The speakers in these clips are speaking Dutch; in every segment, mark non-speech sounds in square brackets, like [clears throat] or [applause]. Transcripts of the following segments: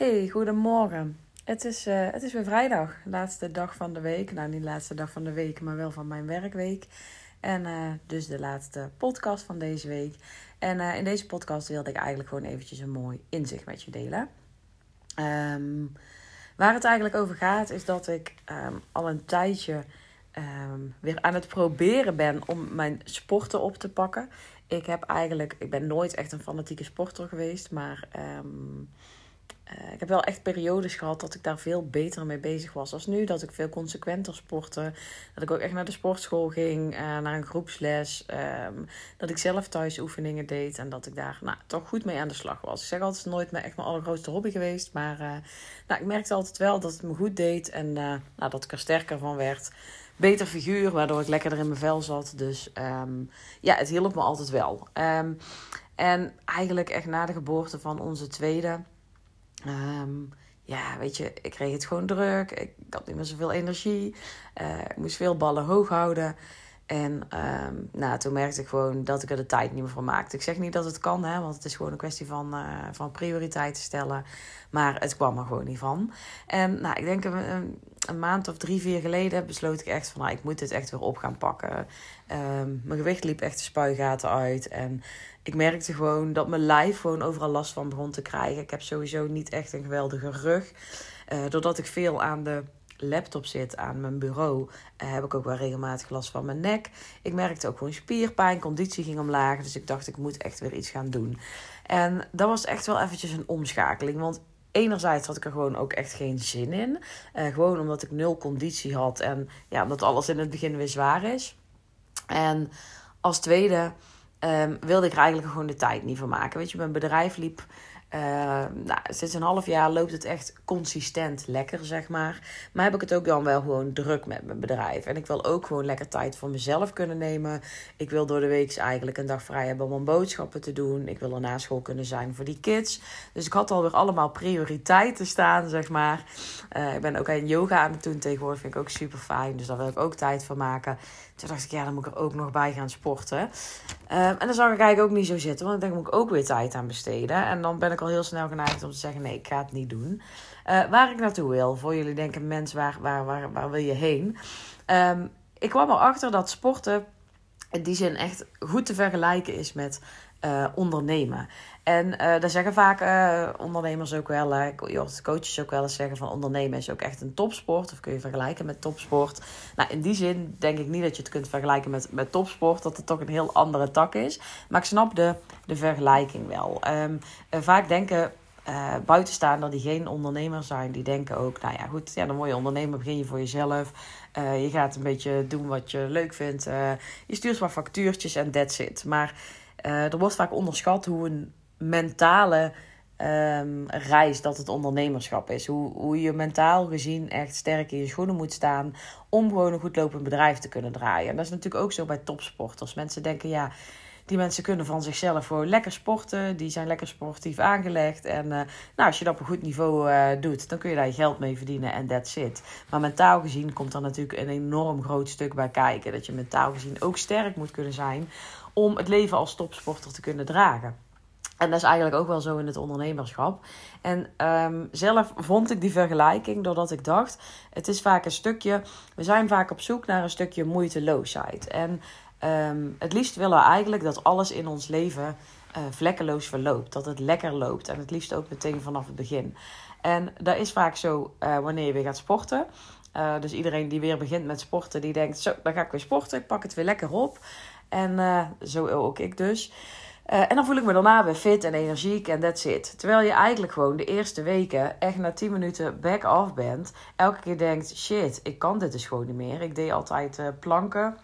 Hey, goedemorgen. Het is, uh, het is weer vrijdag, laatste dag van de week. Nou, niet laatste dag van de week, maar wel van mijn werkweek. En uh, dus de laatste podcast van deze week. En uh, in deze podcast wilde ik eigenlijk gewoon eventjes een mooi inzicht met je delen. Um, waar het eigenlijk over gaat, is dat ik um, al een tijdje um, weer aan het proberen ben om mijn sporten op te pakken. Ik heb eigenlijk, ik ben nooit echt een fanatieke sporter geweest, maar uh, ik heb wel echt periodes gehad dat ik daar veel beter mee bezig was als nu. Dat ik veel consequenter sportte. Dat ik ook echt naar de sportschool ging, uh, naar een groepsles. Um, dat ik zelf thuis oefeningen deed en dat ik daar nou, toch goed mee aan de slag was. Ik zeg altijd, nooit mijn, echt mijn allergrootste hobby geweest. Maar uh, nou, ik merkte altijd wel dat het me goed deed en nou, dat ik er sterker van werd. Beter figuur, waardoor ik lekkerder in mijn vel zat. Dus um, ja, het hielp me altijd wel. Um, en eigenlijk echt na de geboorte van onze tweede Um, ja, weet je, ik kreeg het gewoon druk. Ik had niet meer zoveel energie. Uh, ik moest veel ballen hoog houden. En um, nou, toen merkte ik gewoon dat ik er de tijd niet meer voor maakte. Ik zeg niet dat het kan, hè, want het is gewoon een kwestie van, uh, van prioriteiten stellen. Maar het kwam er gewoon niet van. En nou, ik denk een, een maand of drie, vier geleden besloot ik echt van... Nou, ik moet dit echt weer op gaan pakken. Um, mijn gewicht liep echt de spuigaten uit. En ik merkte gewoon dat mijn lijf gewoon overal last van begon te krijgen. Ik heb sowieso niet echt een geweldige rug. Uh, doordat ik veel aan de laptop zit aan mijn bureau, uh, heb ik ook wel regelmatig last van mijn nek. Ik merkte ook gewoon spierpijn, conditie ging omlaag. Dus ik dacht, ik moet echt weer iets gaan doen. En dat was echt wel eventjes een omschakeling. Want enerzijds had ik er gewoon ook echt geen zin in. Uh, gewoon omdat ik nul conditie had en ja, omdat alles in het begin weer zwaar is. En als tweede um, wilde ik er eigenlijk gewoon de tijd niet voor maken. Weet je, mijn bedrijf liep uh, nou, sinds een half jaar loopt het echt consistent lekker, zeg maar. Maar heb ik het ook dan wel gewoon druk met mijn bedrijf. En ik wil ook gewoon lekker tijd voor mezelf kunnen nemen. Ik wil door de week eigenlijk een dag vrij hebben om boodschappen te doen. Ik wil er na school kunnen zijn voor die kids. Dus ik had alweer allemaal prioriteiten staan, zeg maar. Uh, ik ben ook aan yoga aan het doen tegenwoordig. Vind ik ook super fijn. Dus daar wil ik ook tijd voor maken. Toen dacht ik, ja, dan moet ik er ook nog bij gaan sporten. Um, en dan zag ik eigenlijk ook niet zo zitten. Want ik denk, moet ik ook weer tijd aan besteden. En dan ben ik al heel snel geneigd om te zeggen, nee, ik ga het niet doen. Uh, waar ik naartoe wil, voor jullie denken, mens, waar, waar, waar, waar wil je heen? Um, ik kwam erachter dat sporten in die zin echt goed te vergelijken is met uh, ondernemen. En uh, daar zeggen vaak uh, ondernemers ook wel, uh, coaches ook wel eens zeggen van ondernemen is ook echt een topsport. Of kun je vergelijken met topsport. Nou, in die zin denk ik niet dat je het kunt vergelijken met, met topsport. Dat het toch een heel andere tak is. Maar ik snap de, de vergelijking wel. Um, vaak denken uh, buitenstaander die geen ondernemer zijn, die denken ook, nou ja, goed, ja, dan word ondernemer, begin je voor jezelf. Je gaat een beetje doen wat je leuk vindt. Je stuurt maar factuurtjes en that's it. Maar er wordt vaak onderschat hoe een mentale um, reis dat het ondernemerschap is. Hoe, hoe je mentaal gezien echt sterk in je schoenen moet staan om gewoon een goed lopend bedrijf te kunnen draaien. En dat is natuurlijk ook zo bij topsporters. Mensen denken, ja, die mensen kunnen van zichzelf gewoon lekker sporten. Die zijn lekker sportief aangelegd. En uh, nou, als je dat op een goed niveau uh, doet, dan kun je daar je geld mee verdienen en that's it. Maar mentaal gezien komt er natuurlijk een enorm groot stuk bij kijken. Dat je mentaal gezien ook sterk moet kunnen zijn om het leven als topsporter te kunnen dragen. En dat is eigenlijk ook wel zo in het ondernemerschap. En um, zelf vond ik die vergelijking doordat ik dacht: het is vaak een stukje. We zijn vaak op zoek naar een stukje moeiteloosheid. En um, het liefst willen we eigenlijk dat alles in ons leven uh, vlekkeloos verloopt. Dat het lekker loopt. En het liefst ook meteen vanaf het begin. En dat is vaak zo uh, wanneer je weer gaat sporten. Uh, dus iedereen die weer begint met sporten, die denkt: Zo, dan ga ik weer sporten. Ik pak het weer lekker op. En zo ook ik dus. Uh, en dan voel ik me daarna weer fit en energiek en that's it. Terwijl je eigenlijk gewoon de eerste weken echt na 10 minuten back off bent. Elke keer denkt, shit, ik kan dit dus gewoon niet meer. Ik deed altijd uh, planken.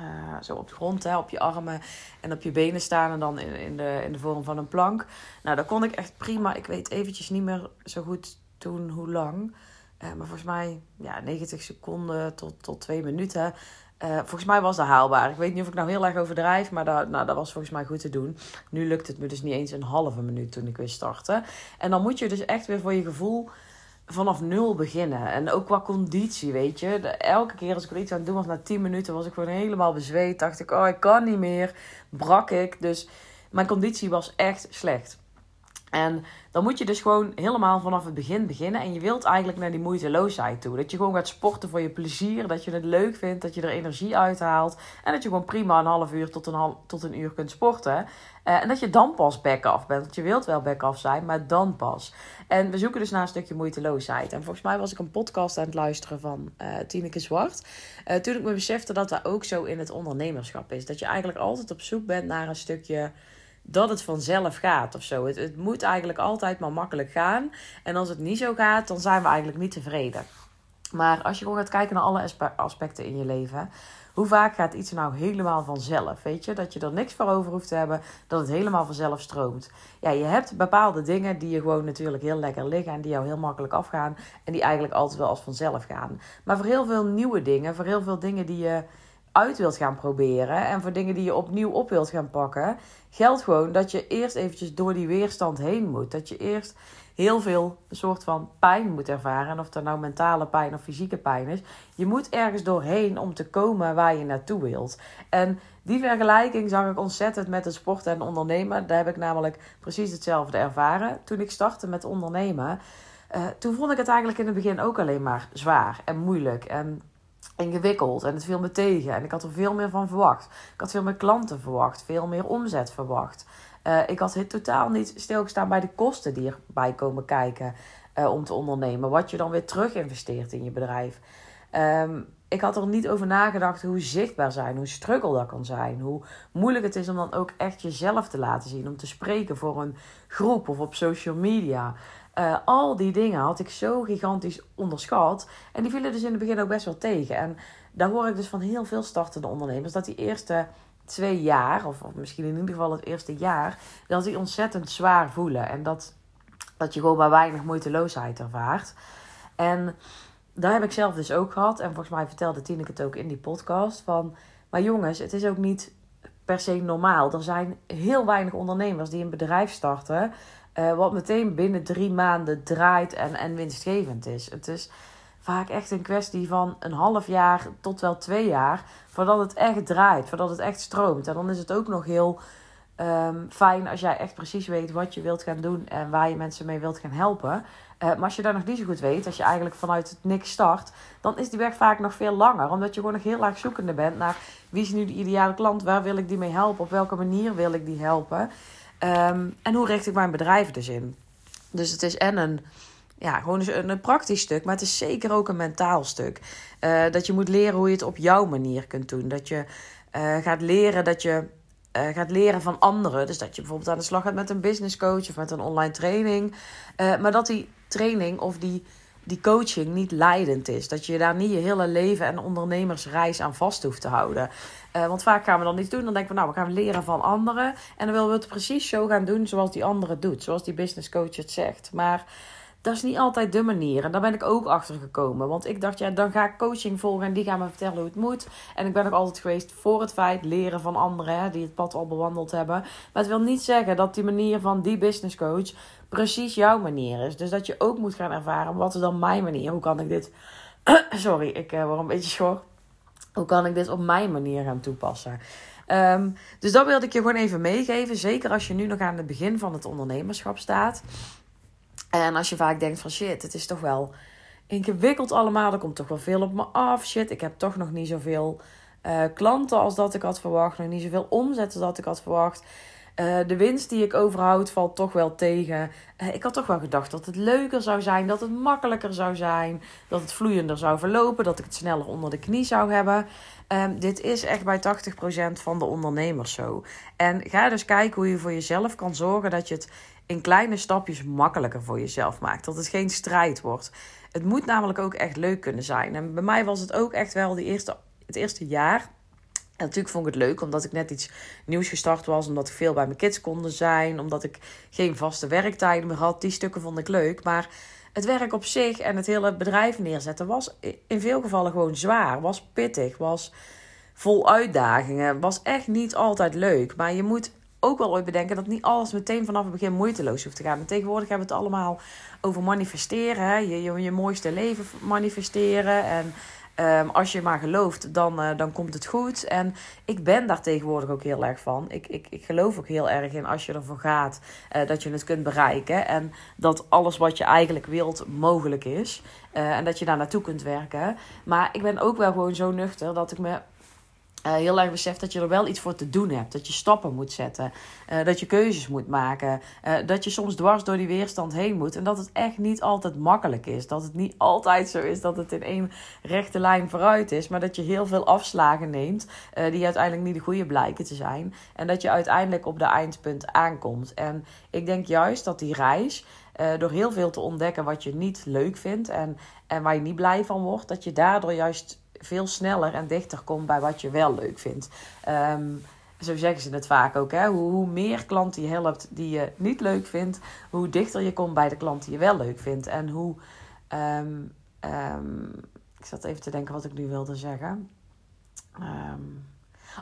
Uh, zo op de grond, hè, op je armen en op je benen staan en dan in, in, de, in de vorm van een plank. Nou, dat kon ik echt prima. Ik weet eventjes niet meer zo goed toen hoe lang. maar volgens mij ja, 90 seconden tot, tot 2 minuten. Uh, volgens mij was dat haalbaar. Ik weet niet of ik nou heel erg overdrijf, maar dat, nou, dat was volgens mij goed te doen. Nu lukt het me dus niet eens een halve minuut toen ik weer startte. En dan moet je dus echt weer voor je gevoel vanaf nul beginnen. En ook qua conditie, weet je. elke keer als ik er iets aan het doen was, na 10 minuten was ik gewoon helemaal bezweet. Dacht ik, oh, ik kan niet meer. Brak ik. Dus mijn conditie was echt slecht. En dan moet je dus gewoon helemaal vanaf het begin beginnen. En je wilt eigenlijk naar die moeiteloosheid toe. Dat je gewoon gaat sporten voor je plezier. Dat je het leuk vindt. Dat je er energie uithaalt. En dat je gewoon prima een half uur tot een, half, tot een uur kunt sporten. Uh, en dat je dan pas back-off bent. Want je wilt wel back-off zijn, maar dan pas. En we zoeken dus naar een stukje moeiteloosheid. En volgens mij was ik een podcast aan het luisteren van uh, Tineke Zwart. Uh, toen ik me besefte dat dat ook zo in het ondernemerschap is. Dat je eigenlijk altijd op zoek bent naar een stukje dat het vanzelf gaat of zo. Het, het moet eigenlijk altijd maar makkelijk gaan. En als het niet zo gaat, dan zijn we eigenlijk niet tevreden. Maar als je gewoon gaat kijken naar alle aspecten in je leven. Hoe vaak gaat iets nou helemaal vanzelf? Weet je, dat je er niks voor over hoeft te hebben, dat het helemaal vanzelf stroomt. Ja, je hebt bepaalde dingen die je gewoon natuurlijk heel lekker liggen en die jou heel makkelijk afgaan en die eigenlijk altijd wel als vanzelf gaan. Maar voor heel veel nieuwe dingen, voor heel veel dingen die je uit wilt gaan proberen en voor dingen die je opnieuw op wilt gaan pakken, geldt gewoon dat je eerst eventjes door die weerstand heen moet. Dat je eerst heel veel soort van pijn moet ervaren. En of dat nou mentale pijn of fysieke pijn is. Je moet ergens doorheen om te komen waar je naartoe wilt. En die vergelijking zag ik ontzettend met het sporten en ondernemen. Daar heb ik namelijk precies hetzelfde ervaren. Toen ik startte met ondernemen, uh, toen vond ik het eigenlijk in het begin ook alleen maar zwaar en moeilijk. En ingewikkeld en het viel me tegen. En ik had er veel meer van verwacht. Ik had veel meer klanten verwacht, veel meer omzet verwacht. Uh, ik had totaal niet stilgestaan bij de kosten die erbij komen kijken uh, om te ondernemen. Wat je dan weer terug investeert in je bedrijf. Um, ik had er niet over nagedacht hoe zichtbaar zijn, hoe struggle dat kan zijn. Hoe moeilijk het is om dan ook echt jezelf te laten zien. Om te spreken voor een groep of op social media. Uh, al die dingen had ik zo gigantisch onderschat. En die vielen dus in het begin ook best wel tegen. En daar hoor ik dus van heel veel startende ondernemers dat die eerste twee jaar, of, of misschien in ieder geval het eerste jaar, dat die ontzettend zwaar voelen. En dat, dat je gewoon maar weinig moeiteloosheid ervaart. En daar heb ik zelf dus ook gehad. En volgens mij vertelde Tineke het ook in die podcast. Van, maar jongens, het is ook niet per se normaal. Er zijn heel weinig ondernemers die een bedrijf starten. Uh, wat meteen binnen drie maanden draait en, en winstgevend is. Het is vaak echt een kwestie van een half jaar tot wel twee jaar. Voordat het echt draait, voordat het echt stroomt. En dan is het ook nog heel um, fijn als jij echt precies weet wat je wilt gaan doen en waar je mensen mee wilt gaan helpen. Uh, maar als je daar nog niet zo goed weet, als je eigenlijk vanuit het niks start, dan is die weg vaak nog veel langer. Omdat je gewoon nog heel laag zoekende bent naar wie is nu de ideale klant, waar wil ik die mee helpen, op welke manier wil ik die helpen. Um, en hoe richt ik mijn bedrijf dus in? Dus het is en een, ja, gewoon een, een praktisch stuk, maar het is zeker ook een mentaal stuk. Uh, dat je moet leren hoe je het op jouw manier kunt doen. Dat je uh, gaat leren dat je uh, gaat leren van anderen. Dus dat je bijvoorbeeld aan de slag gaat met een business coach of met een online training. Maar dat die training of die, die coaching niet leidend is. Dat je daar niet je hele leven en ondernemersreis aan vast hoeft te houden. Uh, want vaak gaan we dan niet doen. Dan denken we, nou, we gaan leren van anderen. En dan willen we het precies zo gaan doen zoals die andere doet. Zoals die business coach het zegt. Maar dat is niet altijd de manier. En daar ben ik ook achter gekomen. Want ik dacht, ja, dan ga ik coaching volgen en die gaan me vertellen hoe het moet. En ik ben ook altijd geweest voor het feit leren van anderen hè, die het pad al bewandeld hebben. Maar het wil niet zeggen dat die manier van die business coach precies jouw manier is. Dus dat je ook moet gaan ervaren, wat is dan mijn manier? Hoe kan ik dit... [clears throat] Sorry, ik uh, word een beetje schor. Hoe kan ik dit op mijn manier gaan toepassen? Um, dus dat wilde ik je gewoon even meegeven. Zeker als je nu nog aan het begin van het ondernemerschap staat. En als je vaak denkt van shit, het is toch wel ingewikkeld allemaal. Er komt toch wel veel op me af. Shit, ik heb toch nog niet zoveel uh, klanten als dat ik had verwacht. Nog niet zoveel omzet als dat ik had verwacht. Uh, de winst die ik overhoud valt toch wel tegen. Uh, ik had toch wel gedacht dat het leuker zou zijn, dat het makkelijker zou zijn, dat het vloeiender zou verlopen, dat ik het sneller onder de knie zou hebben. Um, dit is echt bij 80% van de ondernemers zo. En ga dus kijken hoe je voor jezelf kan zorgen dat je het in kleine stapjes makkelijker voor jezelf maakt. Dat het geen strijd wordt. Het moet namelijk ook echt leuk kunnen zijn. En bij mij was het ook echt wel die eerste, het eerste jaar. En natuurlijk vond ik het leuk omdat ik net iets nieuws gestart was. Omdat ik veel bij mijn kids kon zijn. Omdat ik geen vaste werktijden meer had. Die stukken vond ik leuk. Maar het werk op zich en het hele bedrijf neerzetten was in veel gevallen gewoon zwaar. Was pittig. Was vol uitdagingen. Was echt niet altijd leuk. Maar je moet ook wel ooit bedenken dat niet alles meteen vanaf het begin moeiteloos hoeft te gaan. En tegenwoordig hebben we het allemaal over manifesteren. Hè? Je, je, je mooiste leven manifesteren. En Ehm, als je maar gelooft, dan, uh, dan komt het goed. En ik ben daar tegenwoordig ook heel erg van. Ik, ik, ik geloof ook heel erg in als je ervoor gaat, uh, dat je het kunt bereiken. En dat alles wat je eigenlijk wilt mogelijk is. Uh, en dat je daar naartoe kunt werken. Maar ik ben ook wel gewoon zo nuchter dat ik me uh, heel erg beseft dat je er wel iets voor te doen hebt. Dat je stappen moet zetten. Uh, dat je keuzes moet maken. Uh, dat je soms dwars door die weerstand heen moet. En dat het echt niet altijd makkelijk is. Dat het niet altijd zo is dat het in één rechte lijn vooruit is. Maar dat je heel veel afslagen neemt. die uiteindelijk niet de goede blijken te zijn. En dat je uiteindelijk op de eindpunt aankomt. En ik denk juist dat die reis. door heel veel te ontdekken wat je niet leuk vindt en, en waar je niet blij van wordt, dat je daardoor juist veel sneller en dichter komt bij wat je wel leuk vindt. Um, zo zeggen ze het vaak ook. Hè? Hoe, meer klanten je helpt die je niet leuk vindt, hoe dichter je komt bij de klant die je wel leuk vindt. En hoe. Um, um, ik zat even te denken wat ik nu wilde zeggen. Um,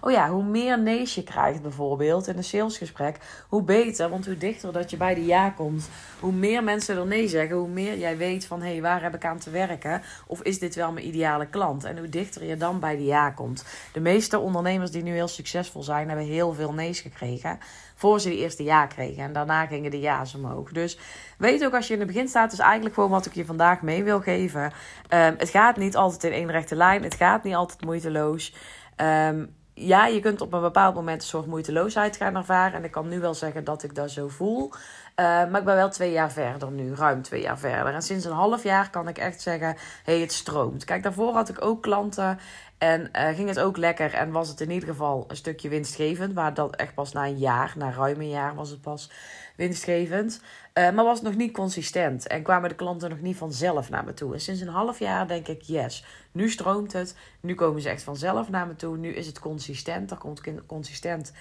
Oh ja, hoe meer nee's je krijgt bijvoorbeeld in een salesgesprek, hoe beter. Want hoe dichter dat je bij de ja komt, hoe meer mensen er nee zeggen, hoe meer jij weet van hé, hey, waar heb ik aan te werken? Of is dit wel mijn ideale klant? En hoe dichter je dan bij de ja komt. De meeste ondernemers die nu heel succesvol zijn, hebben heel veel nee's gekregen. Voor ze de eerste ja kregen. En daarna gingen de ja's omhoog. Dus weet ook als je in het begin staat, is eigenlijk gewoon wat ik je vandaag mee wil geven. Um, het gaat niet altijd in één rechte lijn. Het gaat niet altijd moeiteloos. Um, ja, je kunt op een bepaald moment een soort moeiteloosheid gaan ervaren. En ik kan nu wel zeggen dat ik dat zo voel. Uh, maar ik ben wel twee jaar verder nu, ruim twee jaar verder. En sinds een half jaar kan ik echt zeggen: hé, hey, het stroomt. Kijk, daarvoor had ik ook klanten en uh, ging het ook lekker. En was het in ieder geval een stukje winstgevend. Maar dat echt pas na een jaar, na ruim een jaar, was het pas winstgevend. Uh, maar was het nog niet consistent. En kwamen de klanten nog niet vanzelf naar me toe. En sinds een half jaar denk ik, yes, nu stroomt het. Nu komen ze echt vanzelf naar me toe. Nu is het consistent. Er komt consistent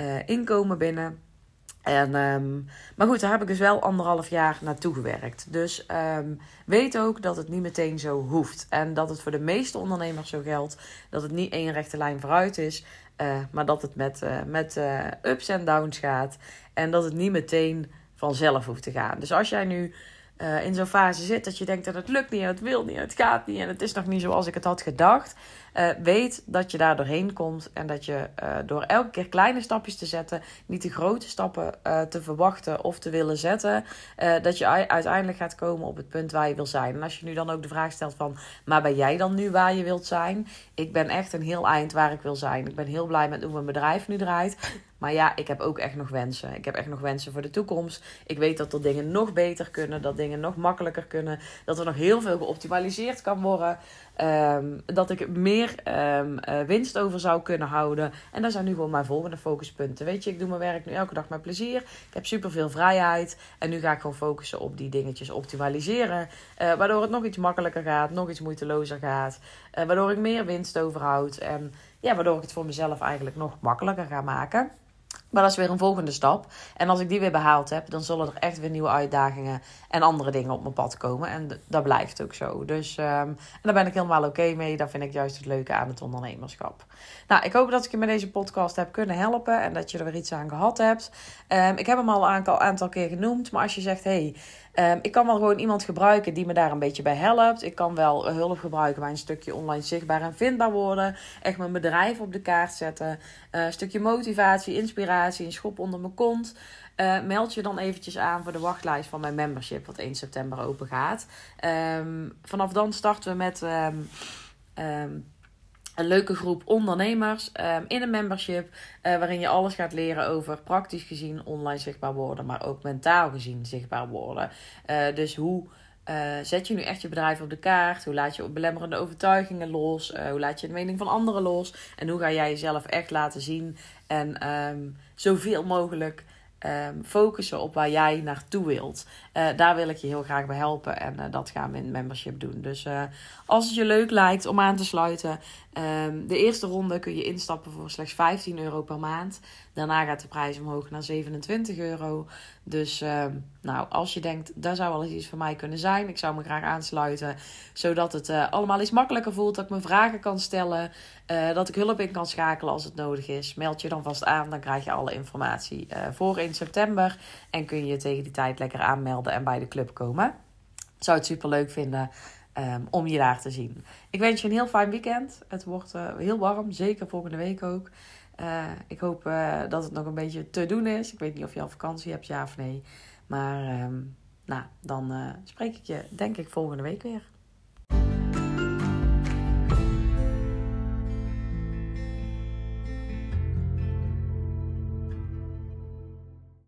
uh, inkomen binnen. En, um, maar goed, daar heb ik dus wel anderhalf jaar naartoe gewerkt. Dus um, weet ook dat het niet meteen zo hoeft. En dat het voor de meeste ondernemers zo geldt. Dat het niet één rechte lijn vooruit is. Uh, maar dat het met, uh, met uh, ups en downs gaat. En dat het niet meteen vanzelf hoeft te gaan. Dus als jij nu uh, in zo'n fase zit dat je denkt dat het lukt niet en het wil niet het gaat niet en het is nog niet zoals ik het had gedacht, uh, weet dat je daar doorheen komt en dat je uh, door elke keer kleine stapjes te zetten, niet de grote stappen te verwachten of te willen zetten, dat je uiteindelijk gaat komen op het punt waar je wil zijn. En als je nu dan ook de vraag stelt van, maar ben jij dan nu waar je wilt zijn? Ik ben echt een heel eind waar ik wil zijn. Ik ben heel blij met hoe mijn bedrijf nu draait. Maar ja, ik heb ook echt nog wensen. Ik heb echt nog wensen voor de toekomst. Ik weet dat er dingen nog beter kunnen, dat dingen nog makkelijker kunnen, dat er nog heel veel geoptimaliseerd kan worden. Um, dat ik meer um, uh, winst over zou kunnen houden. En dat zijn nu gewoon mijn volgende focuspunten. Weet je, ik doe mijn werk nu elke dag met plezier. Ik heb super veel vrijheid. En nu ga ik gewoon focussen op die dingetjes optimaliseren. Uh, waardoor het nog iets makkelijker gaat, nog iets moeitelozer gaat. Uh, waardoor ik meer winst overhoud. En ja, waardoor ik het voor mezelf eigenlijk nog makkelijker ga maken. Maar dat is weer een volgende stap. En als ik die weer behaald heb, dan zullen er echt weer nieuwe uitdagingen en andere dingen op mijn pad komen. En dat blijft ook zo. Dus um, en daar ben ik helemaal oké mee. Dat vind ik juist het leuke aan het ondernemerschap. Nou, ik hoop dat ik je met deze podcast heb kunnen helpen en dat je er weer iets aan gehad hebt. Um, ik heb hem al een aantal, keer genoemd. Maar als je zegt, hey, Um, ik kan wel gewoon iemand gebruiken die me daar een beetje bij helpt. Ik kan wel hulp gebruiken bij een stukje online zichtbaar en vindbaar worden. Echt mijn bedrijf op de kaart zetten. Uh, een stukje motivatie, inspiratie, een schop onder mijn kont. Uh, meld je dan eventjes aan voor de wachtlijst van mijn membership, wat 1 september open gaat. Um, vanaf dan starten we met. Um, een leuke groep ondernemers um, in een membership. Uh, waarin je alles gaat leren over praktisch gezien online zichtbaar worden, maar ook mentaal gezien zichtbaar worden. Uh, dus hoe uh, zet je nu echt je bedrijf op de kaart? Hoe laat je belemmerende overtuigingen los? hoe laat je de mening van anderen los? En hoe ga jij jezelf echt laten zien en um, zoveel mogelijk um, focussen op waar jij naartoe wilt. Uh, daar wil ik je heel graag bij helpen en uh, dat gaan we in membership doen. Dus uh, als het je leuk lijkt om aan te sluiten, um, de eerste ronde kun je instappen voor slechts 15 euro per maand. Daarna gaat de prijs omhoog naar 27 euro. Dus um, nou, als je denkt, daar zou wel eens iets voor mij kunnen zijn. Ik zou me graag aansluiten, zodat het allemaal iets makkelijker voelt. Dat ik me vragen kan stellen, dat ik hulp in kan schakelen als het nodig is. Meld je dan vast aan, dan krijg je alle informatie voor 1 september. En kun je je tegen die tijd lekker aanmelden en bij de club komen. Zou het super leuk vinden ehm, om je daar te zien. Ik wens je een heel fijn weekend. Het wordt heel warm, zeker volgende week ook. ik hoop dat het nog een beetje te doen is. Ik weet niet of je al vakantie hebt, ja of nee. Maar ehm, nou, dan spreek ik je denk ik volgende week weer.